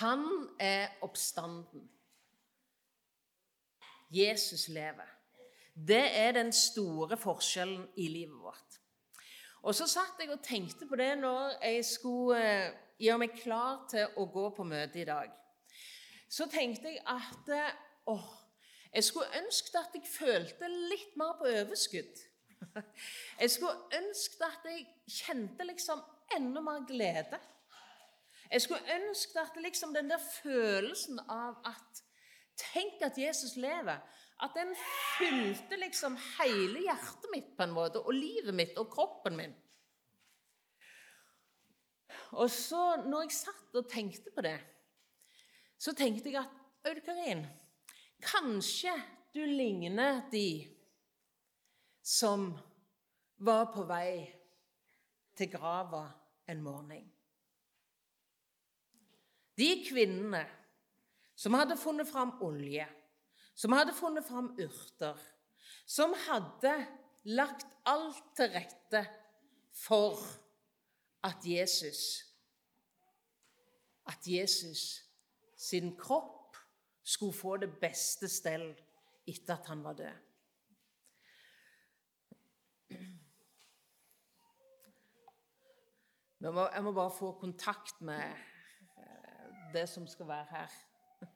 Han er oppstanden. Jesus lever. Det er den store forskjellen i livet vårt. Og så satt jeg og tenkte på det når jeg skulle eh, gjøre meg klar til å gå på møte i dag. Så tenkte jeg at eh, åh, jeg skulle ønske at jeg følte litt mer på overskudd. Jeg skulle ønske at jeg kjente liksom enda mer glede. Jeg skulle ønske at liksom den der følelsen av at Tenk at Jesus lever. At den fylte liksom hele hjertet mitt på en måte, og livet mitt og kroppen min. Og så, når jeg satt og tenkte på det, så tenkte jeg at Aud Karin, kanskje du ligner de som var på vei til grava en morgen. De kvinnene som hadde funnet fram olje som hadde funnet fram urter, som hadde lagt alt til rette for at Jesus At Jesus sin kropp skulle få det beste stell etter at han var død. Jeg må bare få kontakt med det som skal være her.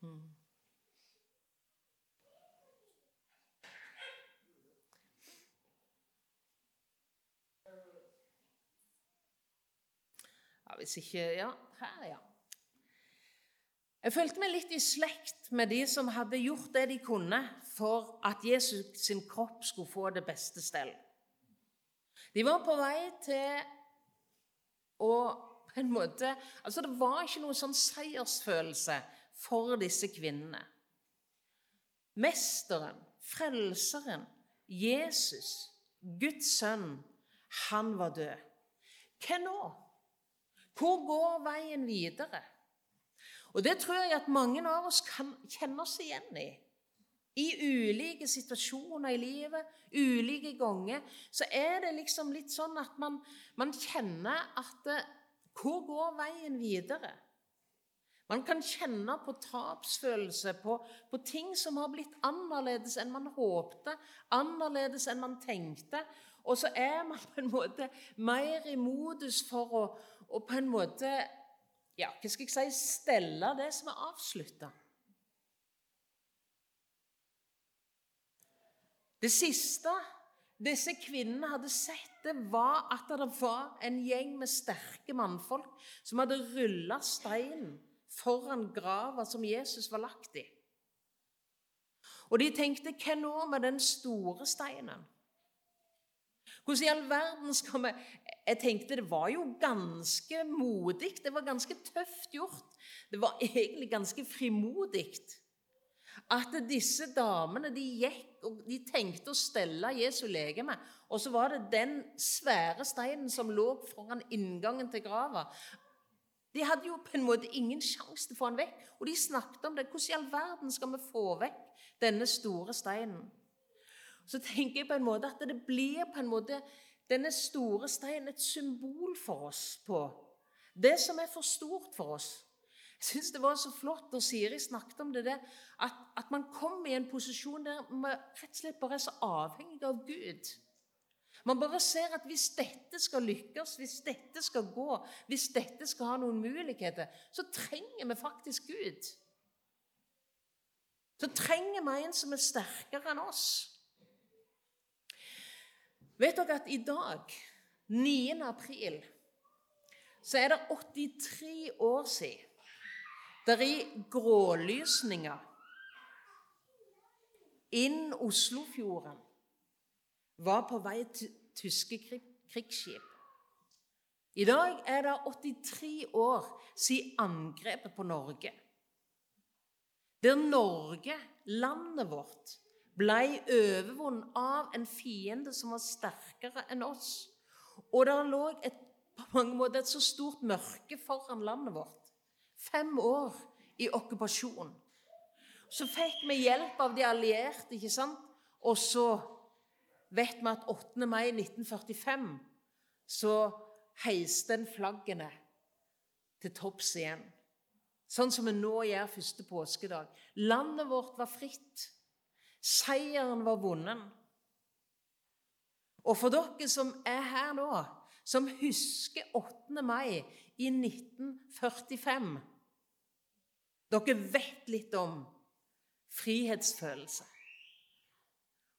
Mm. Ja, hvis ikke Ja, her, ja. Jeg følte meg litt i slekt med de som hadde gjort det de kunne for at Jesus sin kropp skulle få det beste stell. De var på vei til å på en måte Altså, det var ikke noen sånn seiersfølelse for disse kvinnene. Mesteren, frelseren, Jesus, Guds sønn, han var død. Hva nå? Hvor går veien videre? Og Det tror jeg at mange av oss kan kjenne oss igjen i. I ulike situasjoner i livet, ulike ganger, så er det liksom litt sånn at man, man kjenner at eh, Hvor går veien videre? Man kan kjenne på tapsfølelse, på, på, ting som har blitt annerledes enn man håpte, annerledes enn man tenkte. Og så er man på en måte mer i modus for å, å på en måte ja, hva skal jeg si, stelle det som er avslutta. Det siste disse kvinnene hadde sett, det var at det var en gjeng med sterke mannfolk som hadde rulla steinen foran grava som Jesus var lagt i. Og de tenkte hva nå med den store steinen? Hvordan i all verden skal vi Jeg tenkte det var jo ganske modig. Det var ganske tøft gjort. Det var egentlig ganske frimodig. At disse damene de gikk og de tenkte å stelle Jesu legeme. Og så var det den svære steinen som lå foran inngangen til grava. De hadde jo på en måte ingen sjanse til å få han vekk. Og de snakket om det. Hvordan i all verden skal vi få vekk denne store steinen? så tenker jeg på en måte at det blir på en måte denne store steinen et symbol for oss på det som er for stort for oss. Jeg syns det var så flott da Siri snakket om det, det at, at, man kommer i en posisjon der man rett og slett bare er så avhengig av Gud. Man bare ser at hvis dette skal lykkes, hvis dette skal gå, hvis dette skal ha noen muligheter, så trenger vi faktisk Gud. Så trenger vi en som er sterkere enn oss. Vet dere at i dag, 9. april, så er det 83 år siden der i grålysninga inn Oslofjorden var på vei til tyske krigsskip. I dag er det 83 år siden angrepet på Norge. Der Norge, landet vårt, ble overvunnet av en fiende som var sterkere enn oss. Og der lå et, på mange måter et så stort mørke foran landet vårt. Fem år i okkupasjon. Så fikk vi hjelp av de allierte, ikke sant? Og så vet vi at 8. mai 1945 så heiste en flaggene til topps igjen. Sånn som vi nå gjør første påskedag. Landet vårt var fritt. Seieren var vunnen. Og for dere som er her nå, som husker 8. mai i 1945 Dere vet litt om frihetsfølelse.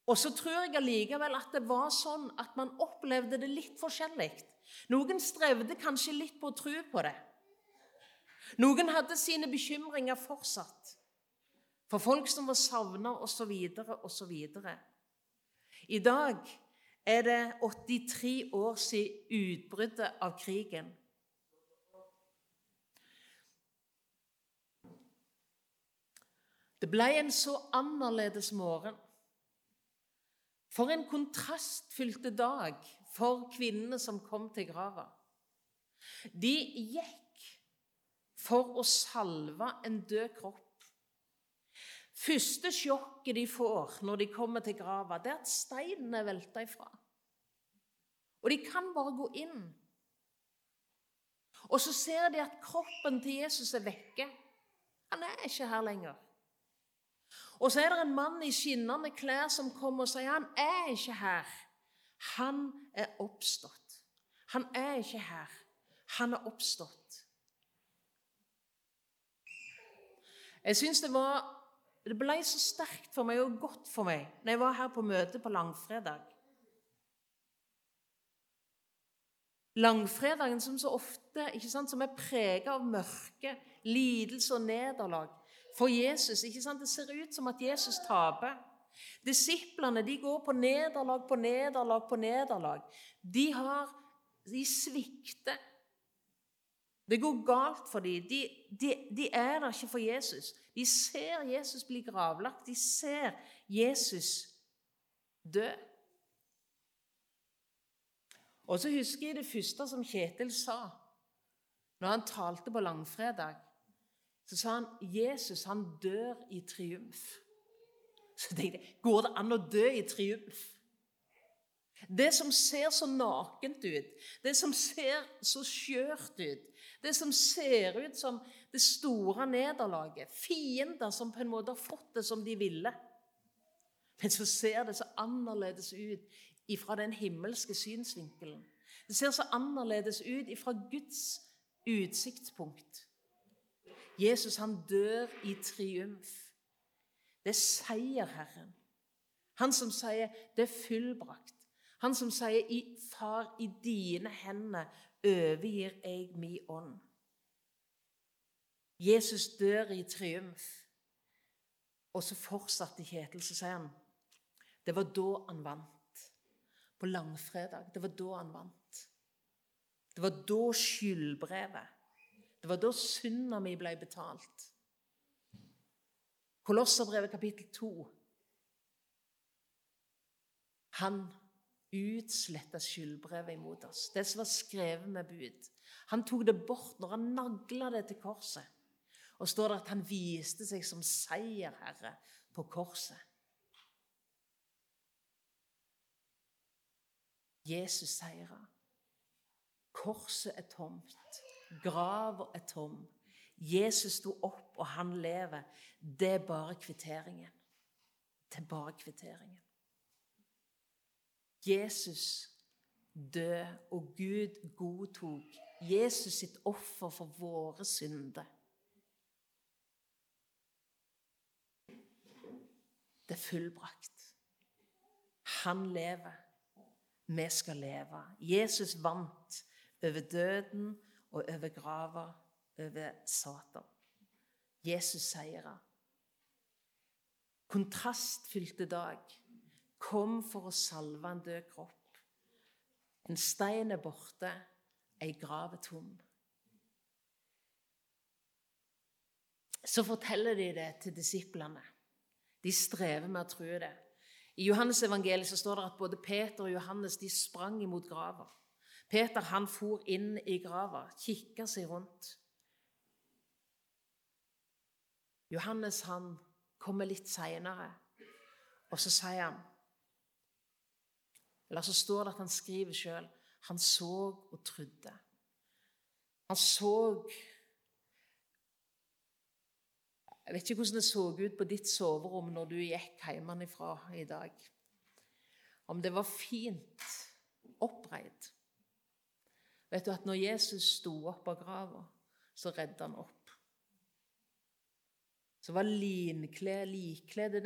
Og så tror jeg allikevel at det var sånn at man opplevde det litt forskjellig. Noen strevde kanskje litt på å tro på det. Noen hadde sine bekymringer fortsatt. For folk som var savna, osv., osv. I dag er det 83 år siden utbruddet av krigen. Det ble en så annerledes morgen. For en kontrastfylte dag for kvinnene som kom til grava. De gikk for å salve en død kropp. Første sjokket de får når de kommer til grava, det er at steinen er velta ifra. Og de kan bare gå inn. Og så ser de at kroppen til Jesus er vekke. Han er ikke her lenger. Og så er det en mann i skinnende klær som kommer og sier han er ikke her. Han er oppstått. Han er ikke her. Han er oppstått. Jeg syns det var Det ble så sterkt for meg og godt for meg når jeg var her på møte på langfredag. Langfredagen som så ofte ikke sant, som er prega av mørke, lidelse og nederlag for Jesus. ikke sant? Det ser ut som at Jesus taper. Disiplene de går på nederlag på nederlag på nederlag. De, har, de svikter. Det går galt for dem. De, de, de, er der ikke for Jesus. De ser Jesus bli gravlagt. De ser Jesus dø. Og så husker jeg det første som Kjetil sa når han talte på langfredag så sa han Jesus han dør i triumf. Så tenkte jeg går det an å dø i triumf? Det som ser så nakent ut, det som ser så skjørt ut, det som ser ut som det store nederlaget, fiender som på en måte har fått det som de ville. Men så ser det så annerledes ut ifra den himmelske synsvinkelen. Det ser så annerledes ut ifra Guds utsiktspunkt. Jesus han dør i triumf. Det er seierherren. Han som sier 'det er fullbrakt'. Han som sier 'I Far, i dine hender overgir jeg min ånd'. Jesus dør i triumf. Og så fortsatte Kjetil, så sier han det var da han vant. På langfredag. Det var da han vant. Det var da skyldbrevet det var da synda mi ble betalt. Kolosserbrevet kapittel 2. Han utsletta skyldbrevet imot oss, det som var skrevet med bud. Han tok det bort når han nagla det til korset. Og står det at han viste seg som seierherre på korset. Jesus seira. Korset er tomt. Grava er tom. Jesus sto opp, og han lever. Det er bare kvitteringen. Det er bare kvitteringen. Jesus død, og Gud godtok Jesus sitt offer for våre synder. Det er fullbrakt. Han lever. Vi skal leve. Jesus vant over døden og over grava, over Satan. Jesus seira. Kontrastfylte dag kom for å salve en død kropp. En stein er borte, ei grav er tom. Så forteller de det til disiplene. De strever med å tro det. I Johannes evangeliet så står det at både Peter og Johannes de sprang imot grava. Peter han for inn i grava, kikka seg rundt. Johannes han kommer litt seinere, og så sier han Eller så står det at han skriver sjøl han så og trodde. Han så Jeg vet ikke hvordan det så ut på ditt soverom når du gikk hjemmefra i dag. Om det var fint oppreid. Vet du at når Jesus sto opp av grava, så redde han opp. Så var linklær, likklede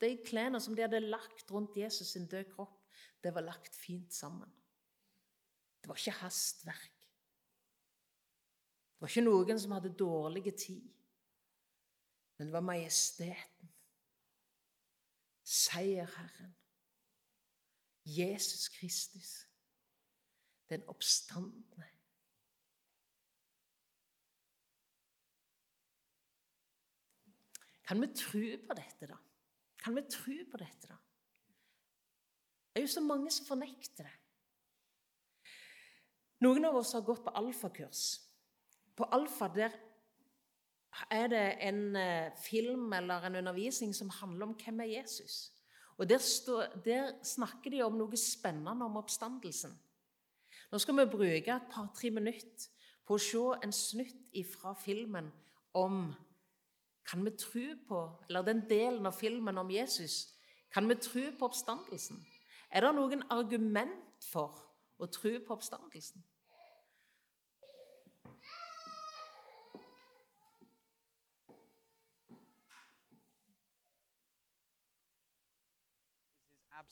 De klærne som de hadde lagt rundt Jesus sin døde kropp, det var lagt fint sammen. Det var ikke hastverk. Det var ikke noen som hadde dårlig tid men det var majesteten. Seierherren. Jesus Kristus. Den oppstandende. Kan vi tro på dette, da? Kan vi tro på dette, da? Det er jo så mange som fornekter det. Noen av oss har gått på alfakurs. På alfa der er det en eh, film eller en undervisning som handler om hvem er Jesus. Og Der, står, der snakker de om noe spennende om oppstandelsen. Nå skal vi bruke et par-tre minutter på å se en snutt fra filmen om Kan vi tro på Eller den delen av filmen om Jesus. Kan vi tro på oppstandelsen? Er det noen argument for å tro på oppstandelsen?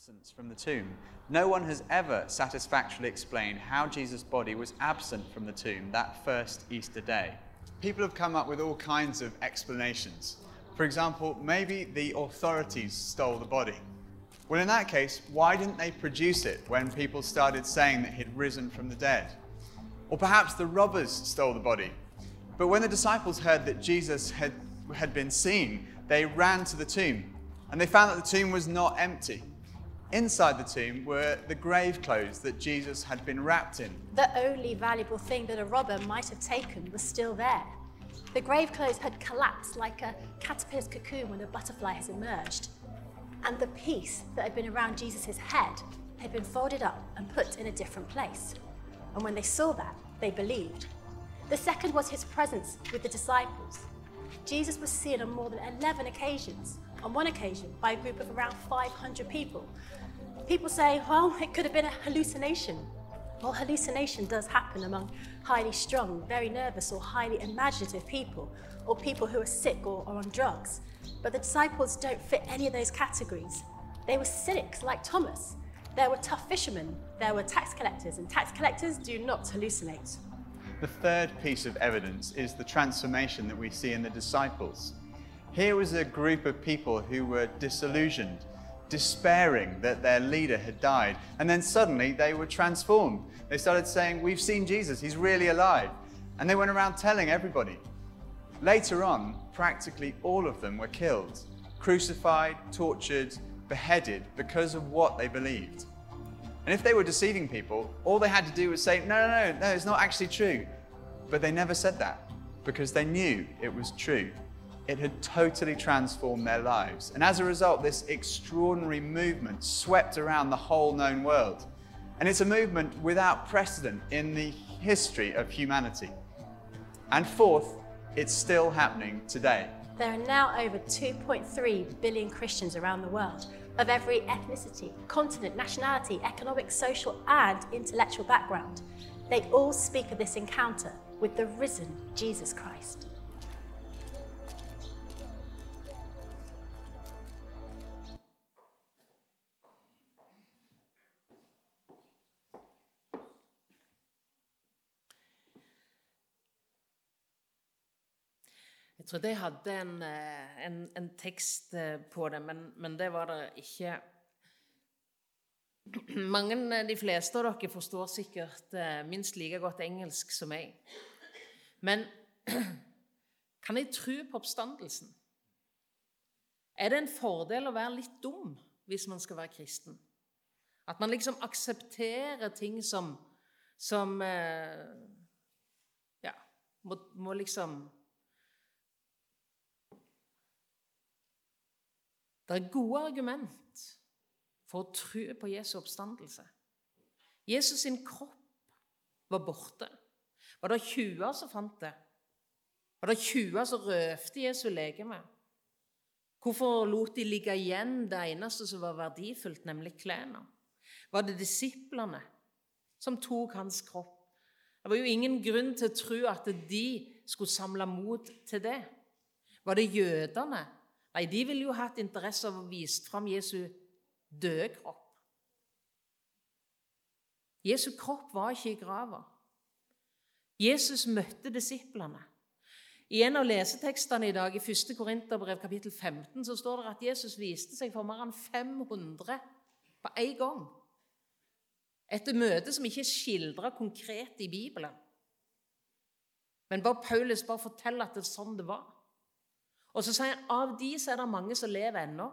absence from the tomb. No one has ever satisfactorily explained how Jesus' body was absent from the tomb that first Easter day. People have come up with all kinds of explanations. For example, maybe the authorities stole the body. Well, in that case, why didn't they produce it when people started saying that he'd risen from the dead? Or perhaps the robbers stole the body. But when the disciples heard that Jesus had, had been seen, they ran to the tomb and they found that the tomb was not empty. Inside the tomb were the grave clothes that Jesus had been wrapped in. The only valuable thing that a robber might have taken was still there. The grave clothes had collapsed like a caterpillar's cocoon when a butterfly has emerged. And the piece that had been around Jesus' head had been folded up and put in a different place. And when they saw that, they believed. The second was his presence with the disciples. Jesus was seen on more than 11 occasions, on one occasion by a group of around 500 people, People say, well, it could have been a hallucination. Well, hallucination does happen among highly strung, very nervous, or highly imaginative people, or people who are sick or, or on drugs. But the disciples don't fit any of those categories. They were cynics like Thomas. There were tough fishermen. There were tax collectors, and tax collectors do not hallucinate. The third piece of evidence is the transformation that we see in the disciples. Here was a group of people who were disillusioned despairing that their leader had died. And then suddenly they were transformed. They started saying, We've seen Jesus, he's really alive. And they went around telling everybody. Later on, practically all of them were killed, crucified, tortured, beheaded because of what they believed. And if they were deceiving people, all they had to do was say, No, no, no, no, it's not actually true. But they never said that because they knew it was true it had totally transformed their lives. And as a result, this extraordinary movement swept around the whole known world. And it's a movement without precedent in the history of humanity. And fourth, it's still happening today. There are now over 2.3 billion Christians around the world, of every ethnicity, continent, nationality, economic, social, and intellectual background. They all speak of this encounter with the risen Jesus Christ. Jeg trodde jeg hadde en, eh, en, en tekst eh, på det, men, men, det var det ikke. Mange, eh, De fleste av dere forstår sikkert minst like godt engelsk som meg. Men kan jeg tro på oppstandelsen? Er det en fordel å være litt dum hvis man skal være kristen? At man liksom aksepterer ting som, som Ja, må, må liksom Det er gode argument for å tro på Jesu oppstandelse. Jesus sin kropp var borte. Var det 20 som fant det? Var det 20 som røvte Jesu legeme? Hvorfor lot de ligge igjen det eneste som var verdifullt, nemlig klærne? Var det disiplene som tok hans kropp? Det var jo ingen grunn til å tro at de skulle samle mot til det. Var det jødene? Nei, de ville jo hatt interesse av å vise fram Jesu døde kropp. Jesu kropp var ikke i grava. Jesus møtte disiplene. I en av lesetekstene i dag, i 1. Korinterbrev kapittel 15, så står det at Jesus viste seg for mer enn 500 på en gang. Etter møte som ikke er skildra konkret i Bibelen. Men bare Paulus bare forteller at det er sånn det var. Og så sier han av de så er det mange som lever ennå.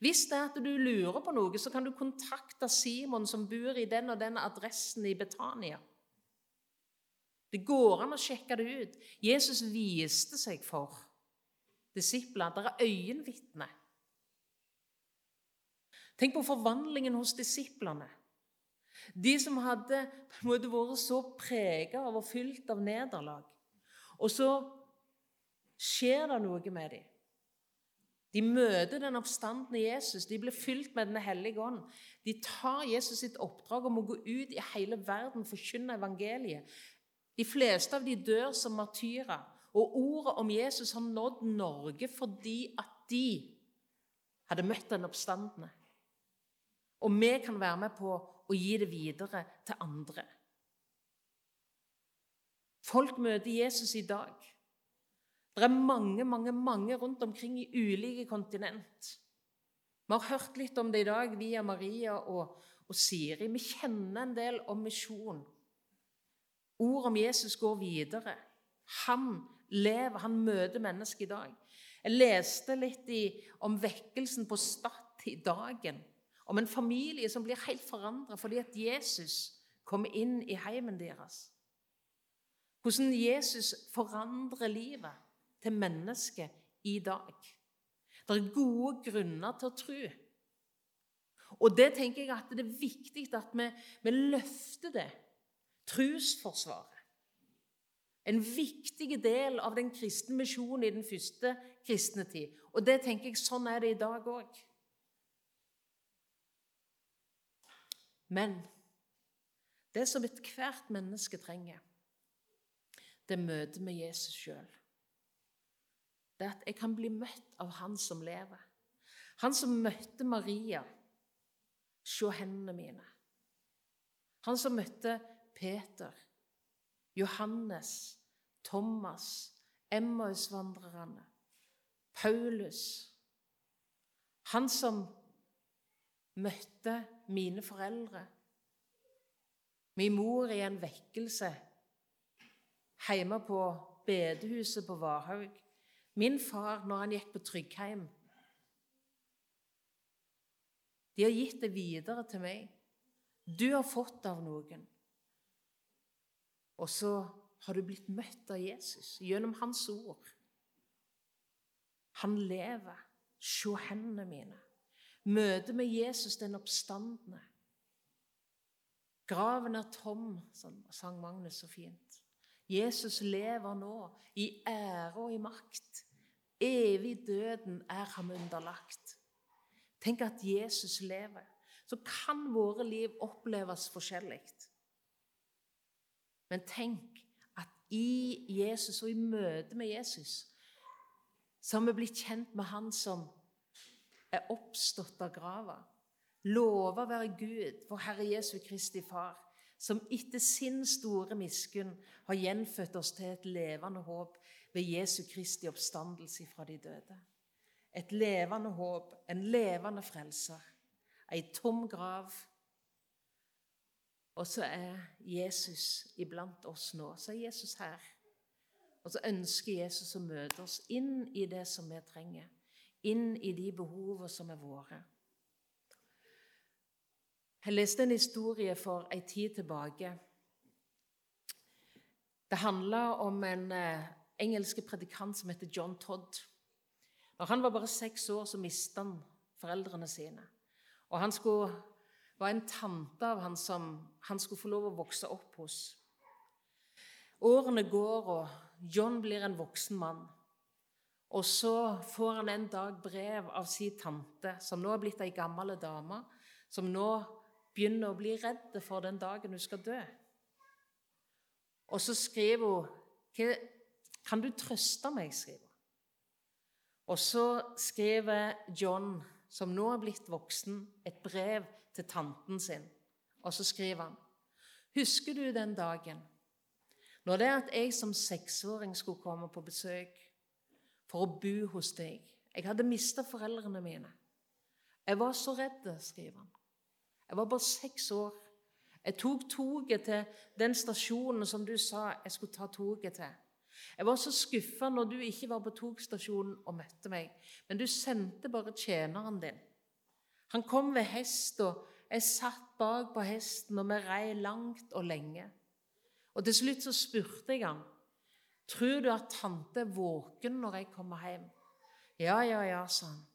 Hvis det er at du lurer på noe, så kan du kontakte Simon som bor i den og den adressen i Betania. Det går an å sjekke det ut. Jesus viste seg for disiplene. Det er øyenvitner. Tenk på forvandlingen hos disiplene. De som hadde på en måte vært så prega av og fylt av nederlag. Og så skjer det noe med dem. De møter den oppstandende Jesus. De blir fylt med Den hellige ånd. De tar Jesus sitt oppdrag om å gå ut i hele verden forkynne evangeliet. De fleste av de dør som martyrer. Og ordet om Jesus har nådd Norge fordi at de hadde møtt den oppstandende. Og vi kan være med på å gi det videre til andre. Folk møter Jesus i dag. Det er mange, mange, mange rundt omkring i ulike kontinent. Vi har hørt litt om det i dag via Maria og, og Siri. Vi kjenner en del om misjon. Ord om Jesus går videre. Han lever, han møter mennesker i dag. Jeg leste litt i, om vekkelsen på Stad i dagen. Om en familie som blir helt forandra fordi at Jesus kommer inn i heimen deres. Hvordan Jesus forandrer livet til mennesket i dag. Det er gode grunner til å tro. Og det tenker jeg at det er viktig at vi, vi løfter det. Trosforsvaret. En viktig del av den kristne misjonen i den første kristne tid. Og det tenker jeg sånn er det i dag òg. Men det som ethvert menneske trenger, det møter vi Jesus sjøl det er at jeg kan bli møtt av Han som lever. Han som møtte Maria. Se hendene mine. Han som møtte Peter, Johannes, Thomas, Emmausvandrerne, Paulus. Han som møtte mine foreldre, min mor i en vekkelse hjemme på bedehuset på Varhaug min far når han gikk på Tryggheim. De har gitt det videre til meg. Du har fått av noen. Og så har du blitt møtt av Jesus gjennom hans ord. Han lever. Se hendene mine. Møtet med Jesus, den oppstandende. Graven er tom, sang Magnus så fint. Jesus lever nå i ære og i makt. Evig døden er ham underlagt. Tenk at Jesus lever. Så kan våre liv oppleves forskjellig. Men tenk at i Jesus og i møte med Jesus så har vi blitt kjent med Han som er oppstått av grava. Lova være Gud, vår Herre Jesu Kristi Far, som etter sin store miskunn har gjenfødt oss til et levende håp ved Jesu Kristi oppstandelse fra de døde. Et levende håp, en levende frelser, ei tom grav. Og så er Jesus iblant oss nå. Så er Jesus her. Og så ønsker Jesus å møte oss inn i det som vi trenger. Inn i de behovene som er våre. Jeg leste en historie for en tid tilbake. Det handla om en engelske engelsk predikant som heter John Todd. Når han var bare seks år, så mista han foreldrene sine. Og han skulle, var en tante av han som han skulle få lov å vokse opp hos. Årene går, og John blir en voksen mann. Og så får han en dag brev av sin tante, som nå er blitt ei gammel dame, som nå begynner å bli redd for den dagen hun skal dø. Og så skriver hun Kan du trøste meg? skriver hun. Og så skriver John, som nå er blitt voksen, et brev til tanten sin. Og så skriver han Husker du den dagen når det er at jeg som seksåring skulle komme på besøk for å bo hos deg? Jeg hadde mista foreldrene mine. Jeg var så redd, skriver han. Jeg var bare seks år. Jeg tok toget til den stasjonen som du sa jeg skulle ta toget til. Jeg var så skuffa når du ikke var på togstasjonen og møtte meg, men du sendte bare tjeneren din. Han kom ved hest, og jeg satt bak på hesten, og vi rei langt og lenge. Og Til slutt så spurte jeg han, tror du at tante er våken når jeg kommer hjem. Ja, ja, ja, sa han.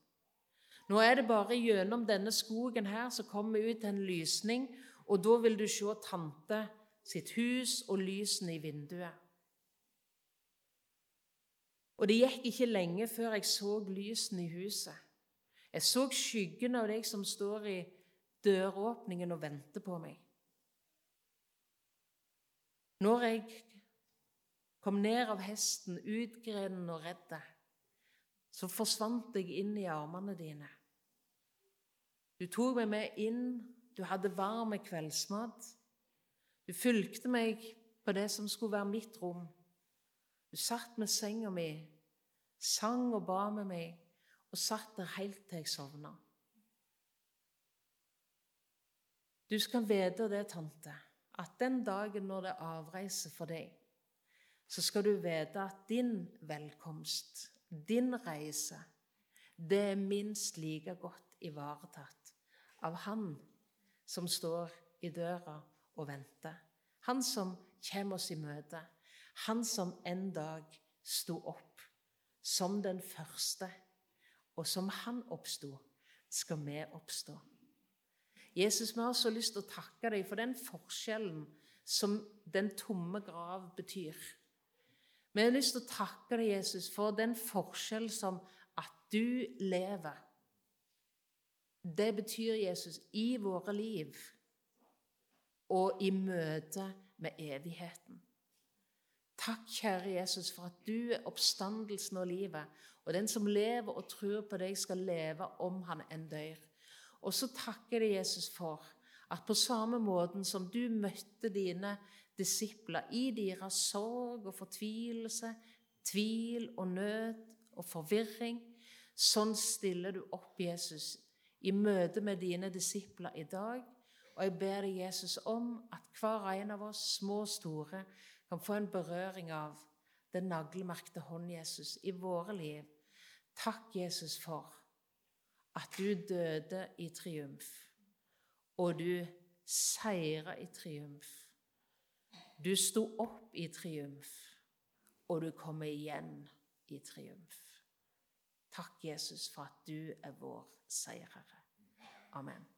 Nå er det bare gjennom denne skogen her så kommer ut en lysning, og da vil du se tante sitt hus og lysene i vinduet. Og det gikk ikke lenge før jeg så lysene i huset. Jeg så skyggen av deg som står i døråpningen og venter på meg. Når jeg kom ned av hesten, utgrenen og redd, så forsvant jeg inn i armene dine. Du tok meg med inn, du hadde varm kveldsmat. Du fulgte meg på det som skulle være mitt rom. Du satt med senga mi, sang og ba med meg, og satt der helt til jeg sovna. Du skal vite det, tante, at den dagen når det er avreise for deg, så skal du vite at din velkomst, din reise, det er minst like godt ivaretatt av Han som står i døra og venter. Han som kommer oss i møte. Han som en dag sto opp som den første, og som han oppsto, skal vi oppstå. Jesus, vi har så lyst til å takke deg for den forskjellen som den tomme grav betyr. Vi har lyst til å takke deg, Jesus, for den forskjell som at du lever. Det betyr, Jesus, i våre liv og i møte med evigheten. Takk, kjære Jesus, for at du er oppstandelsen og livet, og den som lever og tror på deg, skal leve om han enn dør. Og så takker jeg Jesus for at på samme måten som du møtte dine disipler i deres sorg og fortvilelse, tvil og nød og forvirring, sånn stiller du opp, Jesus, i møte med dine disipler i dag. Og jeg ber deg, Jesus, om at hver en av oss, små og store, kan få en berøring av den naglemerkte hånd, Jesus, i våre liv. Takk, Jesus, for at du døde i triumf, og du seira i triumf. Du sto opp i triumf, og du kommer igjen i triumf. Takk, Jesus, for at du er vår seierherre. Amen.